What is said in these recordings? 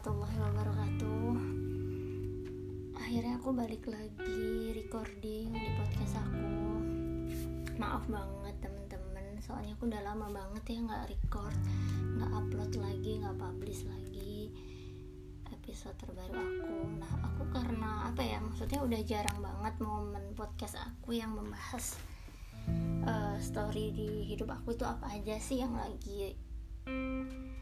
warahmatullahi wabarakatuh. Akhirnya aku balik lagi recording di podcast aku. Maaf banget temen-temen Soalnya aku udah lama banget ya nggak record nggak upload lagi, nggak publish lagi Episode terbaru aku. Nah aku karena apa ya Maksudnya udah jarang banget momen podcast aku yang membahas uh, Story di hidup aku itu apa aja sih yang lagi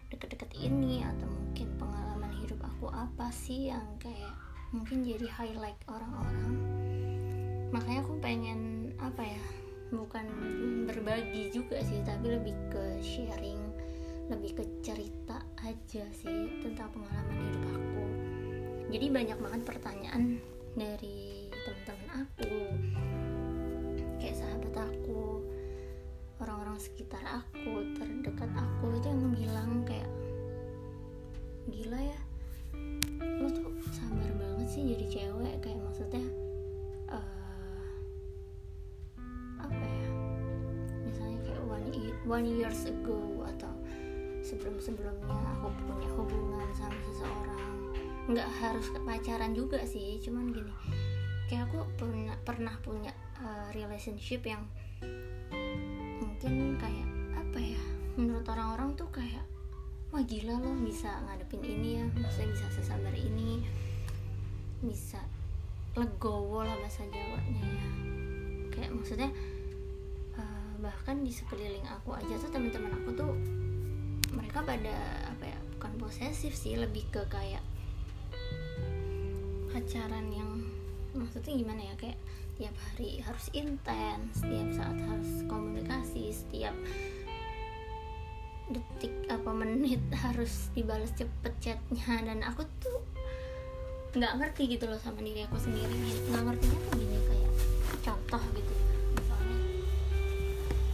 deket-deket ini atau mungkin pengalaman hidup aku apa sih yang kayak mungkin jadi highlight orang-orang? Makanya aku pengen apa ya bukan berbagi juga sih tapi lebih ke sharing lebih ke cerita aja sih tentang pengalaman hidup aku. Jadi banyak banget pertanyaan dari teman-teman aku sekitar aku terdekat aku itu yang bilang kayak gila ya lo tuh sabar banget sih jadi cewek. Kayak maksudnya uh, apa ya misalnya kayak one, one years ago atau sebelum-sebelumnya aku punya hubungan sama seseorang. Nggak harus pacaran juga sih cuman gini kayak aku pernah pernah punya uh, relationship yang mungkin kayak apa ya menurut orang-orang tuh kayak wah gila loh bisa ngadepin ini ya maksudnya bisa sesabar ini bisa legowo lah bahasa Jawanya ya. Kayak maksudnya uh, bahkan di sekeliling aku aja tuh teman-teman aku tuh mereka pada apa ya bukan posesif sih lebih ke kayak pacaran yang maksudnya gimana ya kayak tiap hari harus intens setiap saat harus komunikasi setiap detik apa menit harus dibalas cepet chatnya. Dan aku tuh nggak ngerti gitu loh sama diri aku sendiri nggak ngertinya tuh gini kayak contoh gitu. Misalnya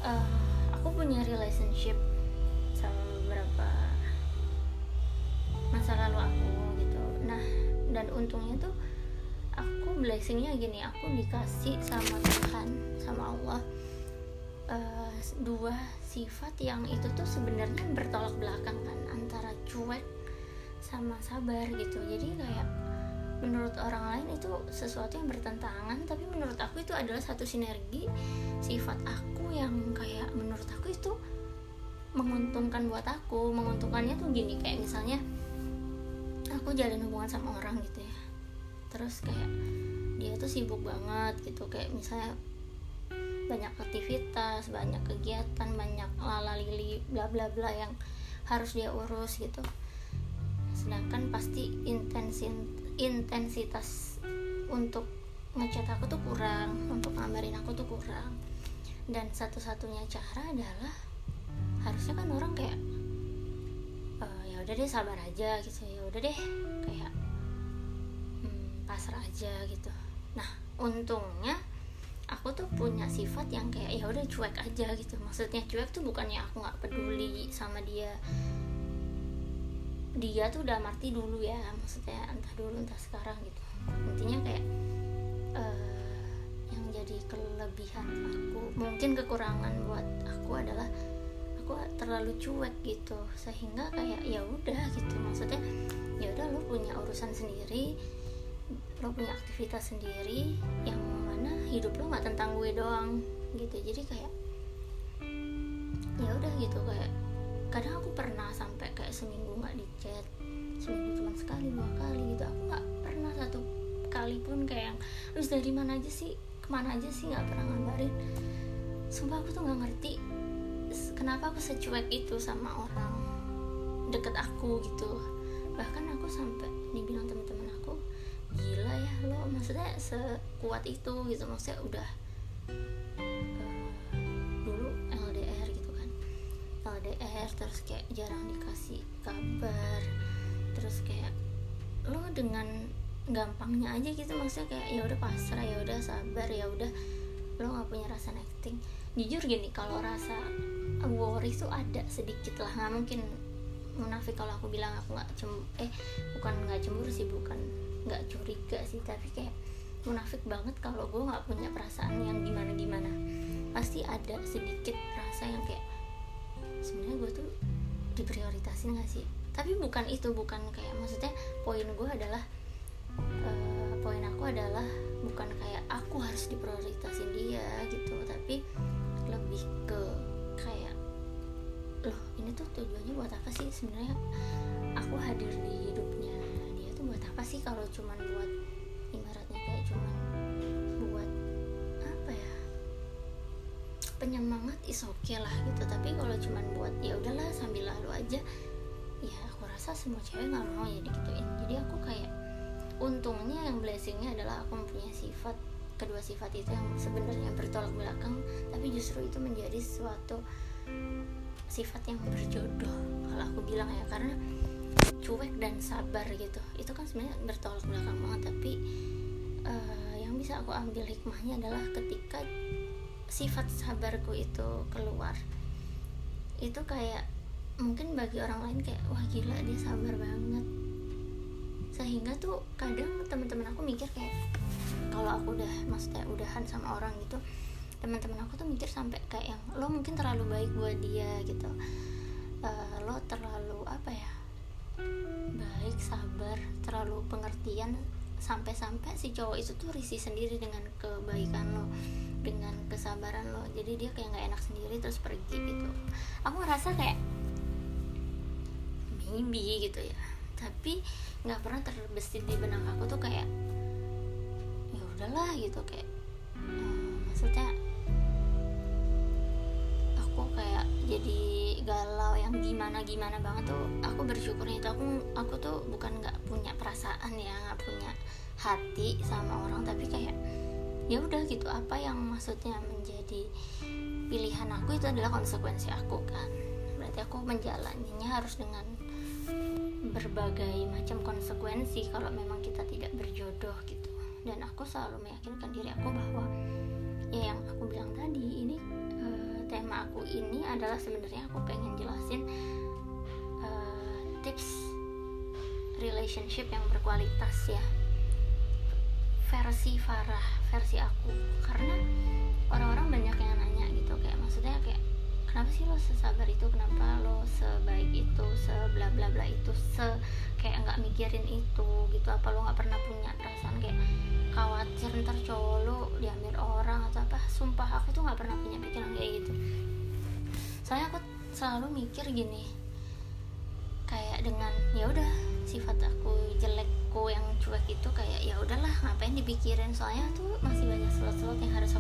uh, aku punya relationship sama beberapa masa lalu aku gitu. Nah dan untungnya tuh aku blessingnya gini aku dikasih sama Tuhan sama Allah uh, dua sifat yang itu tuh sebenarnya bertolak belakang kan antara cuek sama sabar gitu. Jadi kayak menurut orang lain itu sesuatu yang bertentangan tapi menurut aku itu adalah satu sinergi sifat aku yang kayak menurut aku itu menguntungkan buat aku. Menguntungkannya tuh gini kayak misalnya aku jalin hubungan sama orang gitu ya terus kayak dia tuh sibuk banget gitu. Kayak misalnya banyak aktivitas banyak kegiatan banyak lala lili bla bla bla yang harus dia urus gitu. Sedangkan pasti intensin intensitas untuk ngechat aku tuh kurang untuk ngabarin aku tuh kurang. Dan satu-satunya cara adalah harusnya kan orang kayak e, ya udah deh sabar aja gitu. Ya udah deh kayak pasrah aja gitu. Nah untungnya aku tuh punya sifat yang kayak ya udah cuek aja gitu. Maksudnya cuek tuh bukannya aku nggak peduli sama dia. Dia tuh udah mati dulu ya maksudnya entah dulu entah sekarang gitu. Intinya kayak uh, yang jadi kelebihan aku mungkin kekurangan buat aku adalah aku terlalu cuek gitu. Sehingga kayak ya udah gitu. Maksudnya ya udah lu punya urusan sendiri lo punya aktivitas sendiri yang mana hidup lo nggak tentang gue doang gitu. Jadi kayak ya udah gitu kayak kadang aku pernah sampai kayak seminggu nggak di chat seminggu cuma sekali dua kali gitu. Aku nggak pernah satu kali pun kayak yang terus dari mana aja sih? Ke mana aja sih? Nggak pernah ngabarin. Sumpah aku tuh nggak ngerti kenapa aku secuek itu sama orang deket aku gitu. Bahkan aku sampai dibilang teman-teman gila ya lo maksudnya sekuat itu gitu maksudnya udah uh, dulu LDR gitu kan. LDR terus kayak jarang dikasih kabar terus kayak lo dengan gampangnya aja gitu maksudnya kayak ya udah pasrah ya udah sabar ya udah lo nggak punya rasa acting. Jujur gini kalau rasa worry itu ada sedikit lah nggak mungkin munafik kalau aku bilang aku nggak cem eh bukan nggak cemburu sih bukan nggak curiga sih tapi kayak munafik banget kalau gue nggak punya perasaan yang gimana gimana pasti ada sedikit rasa yang kayak sebenarnya gue tuh diprioritasin gak sih? Tapi bukan itu bukan kayak maksudnya poin gue adalah uh, poin aku adalah bukan kayak aku harus diprioritasin dia gitu tapi lebih ke kayak loh ini tuh tujuannya buat apa sih? Sebenarnya aku hadir di hidupnya apa sih kalau cuman buat ibaratnya kayak cuman buat apa ya penyemangat is oke okay lah gitu. Tapi kalau cuman buat ya udahlah sambil lalu aja ya aku rasa semua cewek nggak mau ya digituin. Jadi aku kayak untungnya yang blessingnya adalah aku mempunyai sifat kedua sifat itu yang sebenarnya bertolak belakang tapi justru itu menjadi suatu sifat yang berjodoh kalau aku bilang ya. Karena cuek dan sabar gitu. Itu kan sebenarnya bertolak belakang banget tapi uh, yang bisa aku ambil hikmahnya adalah ketika sifat sabarku itu keluar itu kayak mungkin bagi orang lain kayak wah gila dia sabar banget. Sehingga tuh kadang teman-teman aku mikir kayak kalau aku udah maksudnya udahan sama orang gitu teman-teman aku tuh mikir sampai kayak yang lo mungkin terlalu baik buat dia gitu. Uh, lo terlalu apa ya baik sabar terlalu pengertian sampai-sampai si cowok itu tuh risih sendiri dengan kebaikan lo dengan kesabaran lo. Jadi dia kayak nggak enak sendiri terus pergi gitu. Aku ngerasa kayak maybe gitu ya. Tapi nggak pernah terbesit di benak aku tuh kayak ya udahlah gitu. Kayak hmm, maksudnya aku kayak jadi galau yang gimana gimana banget tuh. Aku bersyukurnya itu aku aku tuh bukan nggak punya perasaan ya nggak punya hati sama orang tapi kayak ya udah gitu apa yang maksudnya menjadi pilihan aku itu adalah konsekuensi aku kan. Berarti aku menjalaninya harus dengan berbagai macam konsekuensi kalau memang kita tidak berjodoh gitu. Dan aku selalu meyakinkan diri aku bahwa ya yang aku bilang tadi ini tema aku ini adalah sebenarnya aku pengen jelasin uh, tips relationship yang berkualitas ya. Versi Farah versi aku. Karena orang-orang banyak yang nanya gitu kayak maksudnya kayak kenapa sih lo sesabar itu? Kenapa lo sebaik itu? Se bla bla bla itu? Se kayak nggak mikirin itu gitu? Apa lo nggak pernah punya perasaan kayak khawatir ntar cowok lo diambil orang atau apa? Sumpah aku tuh nggak pernah punya pikiran kayak gitu. Soalnya aku selalu mikir gini kayak dengan ya udah sifat aku jelekku yang cuek itu kayak ya udahlah ngapain dipikirin? Soalnya tuh masih banyak slot-slot yang harus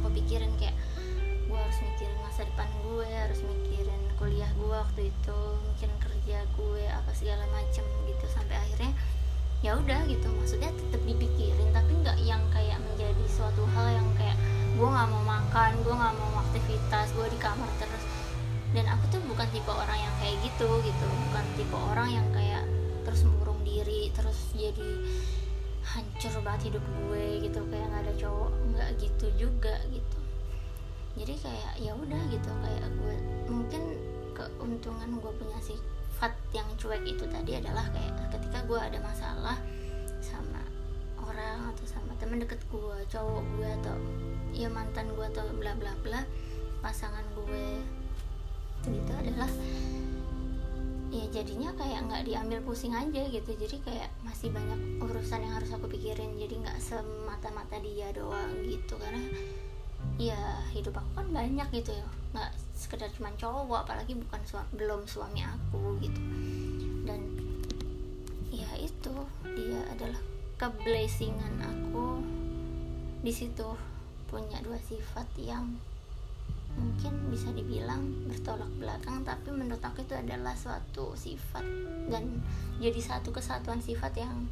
kuliah gue waktu itu mikirin kerja gue apa segala macem gitu sampai akhirnya ya udah gitu. Maksudnya tetap dipikirin tapi nggak yang kayak menjadi suatu hal yang kayak gue nggak mau makan gue nggak mau aktivitas gue di kamar terus. Dan aku tuh bukan tipe orang yang kayak gitu gitu. Bukan tipe orang yang kayak terus mengurung diri terus jadi hancur banget hidup gue gitu. Kayak nggak ada cowok nggak gitu juga gitu. Jadi kayak ya udah gitu kayak gue mungkin keuntungan gue punya sifat yang cuek itu tadi adalah kayak ketika gue ada masalah sama orang atau sama temen deket gue cowok gue atau ya mantan gue atau bla bla bla pasangan gue itu adalah ya jadinya kayak nggak diambil pusing aja gitu. Jadi kayak masih banyak urusan yang harus aku pikirin. Jadi nggak semata-mata dia doang gitu. Karena ya hidup aku kan banyak gitu ya sekedar cuma cowok apalagi bukan suami, belum suami aku gitu. Dan ya itu dia adalah keblessingan aku. Di situ punya dua sifat yang mungkin bisa dibilang bertolak belakang tapi menurut aku itu adalah suatu sifat dan jadi satu kesatuan sifat yang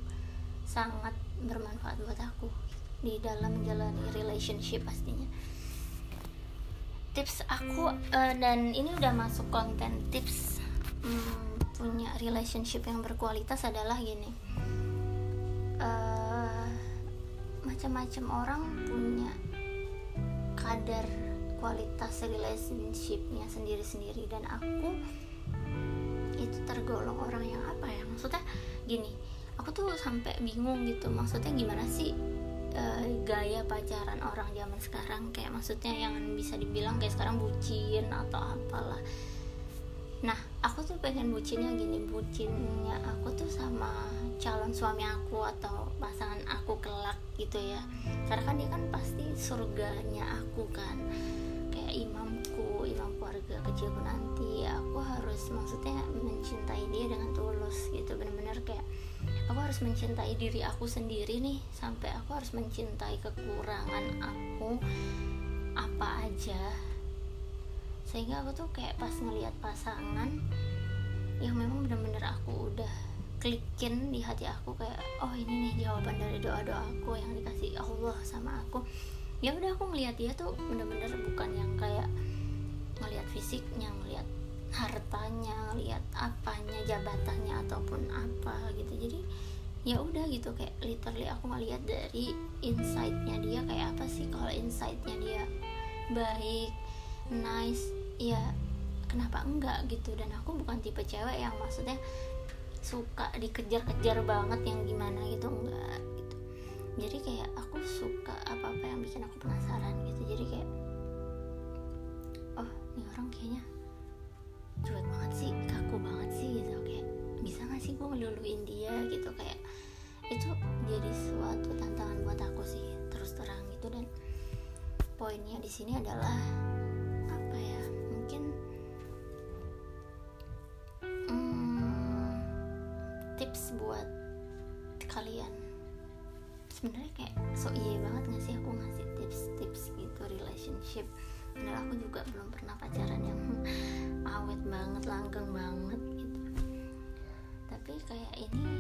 sangat bermanfaat buat aku di dalam menjalani relationship pastinya tips aku uh, dan ini udah masuk konten tips um, punya relationship yang berkualitas adalah gini. Uh, macam-macam orang punya kadar kualitas relationshipnya sendiri-sendiri dan aku itu tergolong orang yang apa ya? Maksudnya gini aku tuh sampai bingung gitu maksudnya gimana sih uh, gaya pacaran orang zaman sekarang. Kayak maksudnya yang bisa dibilang kayak sekarang bucin atau apalah. Nah aku tuh pengen bucinnya gini. Bucinnya aku tuh sama calon suami aku atau pasangan aku kelak gitu ya. Karena kan dia kan pasti surganya aku kan. Kayak imamku imam keluarga kecilku nanti. Aku harus maksudnya mencintai dia dengan tulus gitu. Bener-bener kayak aku harus mencintai diri aku sendiri nih sampai aku harus mencintai kekurangan aku apa aja. Sehingga aku tuh kayak pas ngelihat pasangan yang memang bener-bener aku udah klikin di hati aku kayak oh ini nih jawaban dari doa-doa aku yang dikasih Allah sama aku. Ya udah aku ngelihat dia tuh bener-bener bukan yang kayak ngelihat fisiknya ngelihat hartanya ngelihat apanya jabatannya ataupun apa gitu. Jadi ya udah gitu kayak literally aku ngelihat dari insightnya dia kayak apa sih. Kalau insightnya dia baik nice ya kenapa enggak gitu. Dan aku bukan tipe cewek yang maksudnya suka dikejar-kejar banget yang gimana gitu enggak gitu. Jadi kayak aku suka apa-apa yang bikin aku penasaran gitu. Jadi kayak oh ini orang kayaknya cuek banget sih kaku banget sih gitu. Kayak bisa gak sih gue ngeluluin dia? Gitu kayak itu jadi suatu tantangan buat aku sih terus terang gitu. Dan poinnya di sini adalah tips buat kalian. Sebenarnya kayak so iya banget gak sih aku ngasih tips-tips gitu relationship padahal aku juga belum pernah pacaran yang awet banget langgeng banget gitu. Tapi kayak ini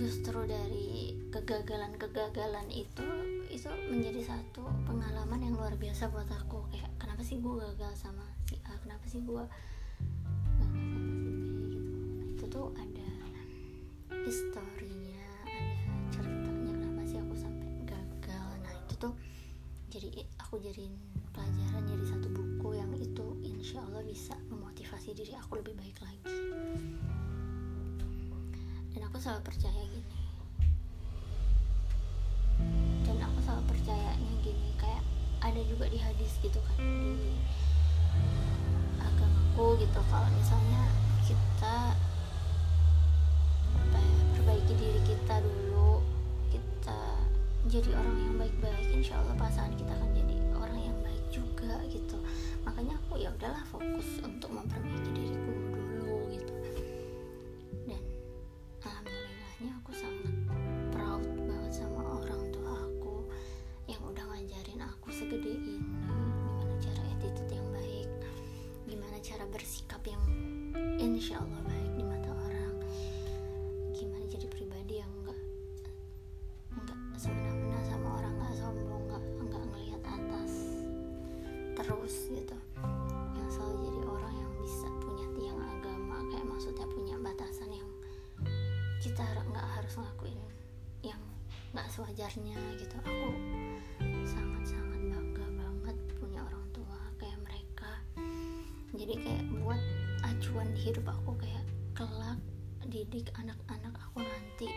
justru dari kegagalan-kegagalan itu itu menjadi satu pengalaman yang luar biasa buat aku. Kayak kenapa sih gue gagal sama si A? Kenapa sih gue gagal sama si B gitu? Nah, itu tuh ada historinya ada ceritanya kenapa sih aku sampai gagal. Nah itu tuh jadi aku jadiin pelajaran insya Allah bisa memotivasi diri aku lebih baik lagi. Dan aku selalu percaya gini. Dan aku selalu percayanya gini kayak ada juga di hadis gitu kan di agamaku gitu. Kalau misalnya kita perbaiki diri kita dulu kita jadi orang yang baik-baik insya Allah pasangan kita akan jadi juga gitu. Makanya aku ya udahlah fokus untuk memperbaiki diriku dulu gitu. Dan alhamdulillahnya aku sangat proud banget sama orang tua aku yang udah ngajarin aku segede ini. Gimana cara attitude yang baik gimana cara bersikap yang insya Allah sewajarnya gitu. Aku sangat-sangat bangga banget punya orang tua kayak mereka. Jadi kayak buat acuan hidup aku kayak kelak didik anak-anak aku nanti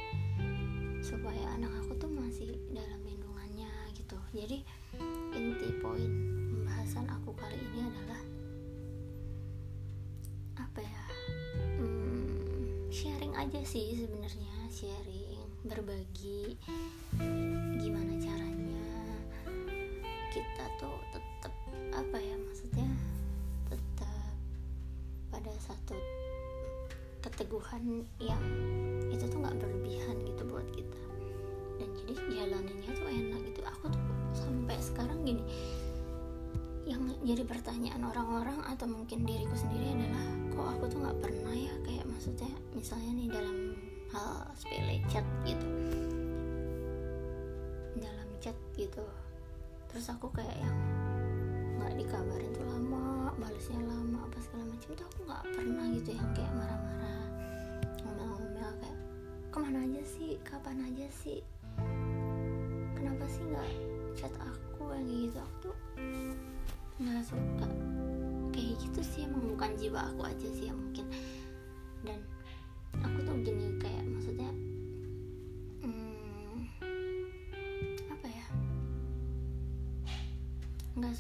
supaya anak aku tuh masih dalam lindungannya gitu. Jadi inti poin pembahasan aku kali ini adalah apa ya? Hmm, sharing aja sih sebenarnya sharing berbagi gimana caranya kita tuh tetap apa ya maksudnya tetap pada satu keteguhan yang itu tuh nggak berlebihan gitu buat kita. Dan jadi jalanannya tuh enak gitu. Aku tuh sampai sekarang gini yang jadi pertanyaan orang-orang atau mungkin diriku sendiri adalah kok aku tuh nggak pernah ya kayak maksudnya misalnya nih dalam hal sepele chat gitu. Chat gitu. Terus aku kayak yang nggak dikabarin tuh lama balasnya lama apa segala macam tuh aku nggak pernah gitu yang kayak marah-marah ngomel-ngomel kayak ke mana aja sih? Kapan aja sih? Kenapa sih nggak chat aku? Yang gitu. Aku tuh nggak suka. Kayak gitu sih emang bukan jiwa aku aja sih yang mungkin. Dan aku tuh gini kayak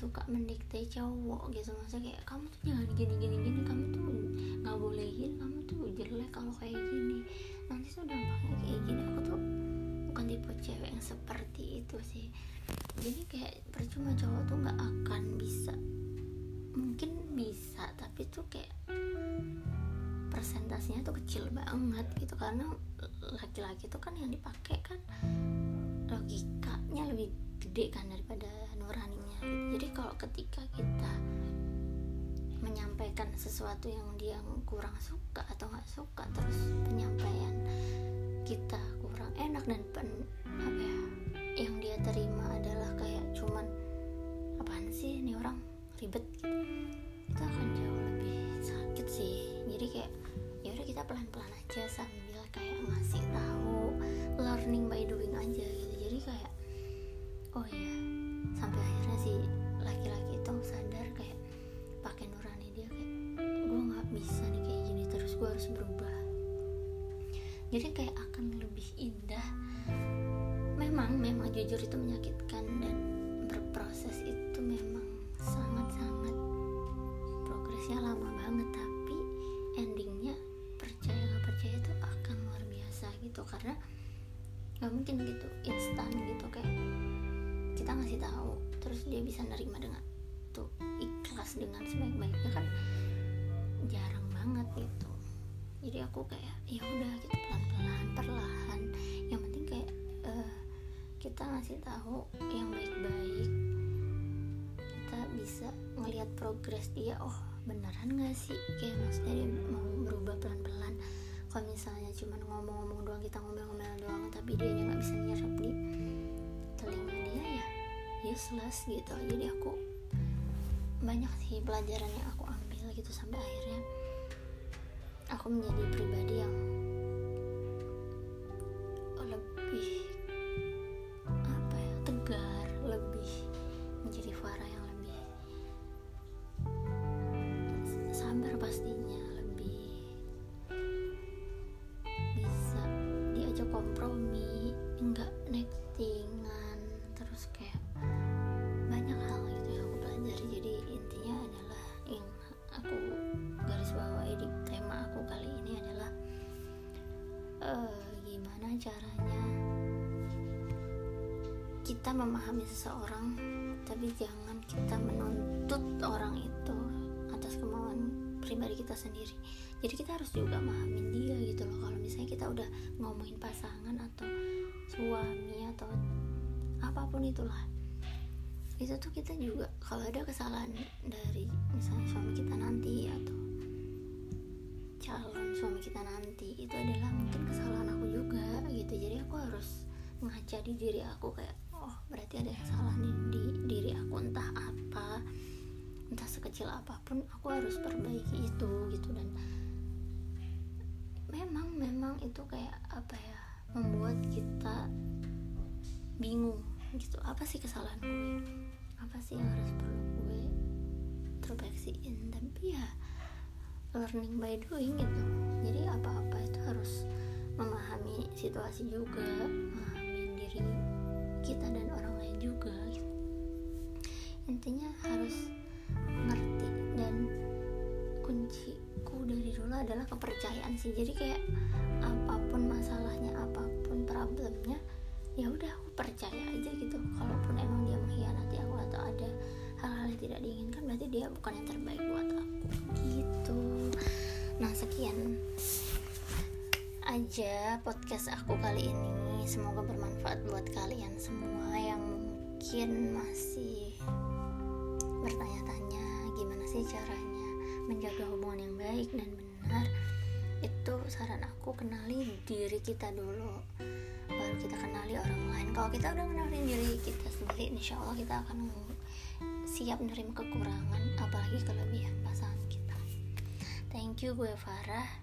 suka mendikte cowok gitu. Maksudnya kayak kamu tuh jangan gini gini gini. Kamu tuh nggak bolehin. Kamu tuh jelek kalau kayak gini. Nanti tuh dampaknya kayak gini. Aku tuh bukan tipe cewek yang seperti itu sih. Jadi kayak percuma cowok tuh nggak akan bisa. Mungkin bisa tapi tuh kayak persentasenya tuh kecil banget gitu. Karena laki-laki tuh kan yang dipakai kan logikanya lebih gede kan daripada nuraninya. Jadi kalau ketika kita menyampaikan sesuatu yang dia kurang suka atau nggak suka terus penyampaian kita kurang enak dan pen, apa ya yang dia terima adalah kayak cuman apaan sih ini orang? Ribet. Itu akan jauh lebih sakit sih. Jadi kayak ya udah kita pelan-pelan aja sambil kayak ngasih tahu learning by doing aja oh ya sampai akhirnya si laki-laki itu sadar kayak pakai nurani dia kayak gue nggak bisa nih kayak gini terus gue harus berubah. Jadi kayak akan lebih indah. Memang memang jujur itu menyakitkan dan berproses itu memang sangat-sangat progresnya lama banget tapi endingnya percaya nggak percaya itu akan luar biasa gitu karena nggak mungkin gitu instan gitu kayak kita ngasih tahu terus dia bisa nerima dengan tuh ikhlas dengan sebaik-baiknya kan jarang banget gitu. Jadi aku kayak ya udah gitu pelan-pelan perlahan. Yang penting kayak uh, kita ngasih tahu yang baik-baik. Kita bisa ngelihat progres dia oh beneran gak sih? Kayak maksudnya dia mau berubah pelan-pelan. Kalau misalnya cuma ngomong-ngomong doang kita ngomel-ngomel doang tapi dia nggak bisa nyerap ya useless gitu. Jadi aku banyak sih pelajaran yang aku ambil gitu sampai akhirnya aku menjadi pribadi yang lebih apa ya tegar lebih menjadi Farah yang lebih sabar pastinya caranya. Kita memahami seseorang tapi jangan kita menuntut orang itu atas kemauan pribadi kita sendiri. Jadi kita harus juga memahami dia gitu loh. Kalau misalnya kita udah ngomongin pasangan atau suami atau apa pun itulah itu tuh kita juga kalau ada kesalahan dari misalnya suami kita nanti atau calon suami kita nanti itu adalah mungkin kesalahan gitu. Jadi aku harus ngaca di diri aku kayak oh berarti ada kesalahan di, di diri aku. Entah apa entah sekecil apa pun aku harus perbaiki itu gitu. Dan memang memang itu kayak apa ya membuat kita bingung gitu. Apa sih kesalahan gue? Apa sih yang harus perlu gue introspeksiin tapi ya learning by doing gitu. Jadi apa-apa itu harus memahami situasi juga memahami diri kita dan orang lain juga gitu. intinya harus ngerti dan kunciku dari dulu adalah kepercayaan sih. Jadi kayak apa pun masalahnya apa pun problemnya ya udah aku percaya aja gitu. Kalaupun emang dia mengkhianati aku atau ada hal-hal yang tidak diinginkan berarti dia bukan yang terbaik buat aku gitu. Nah sekian aja podcast aku kali ini. Semoga bermanfaat buat kalian semua yang mungkin masih bertanya-tanya gimana sih caranya menjaga hubungan yang baik dan benar. Itu saran aku kenali diri kita dulu baru kita kenali orang lain. Kalau kita udah kenalin diri kita sendiri insya Allah kita akan siap menerima kekurangan apalagi kelebihan pasangan kita. Thank you gue Farah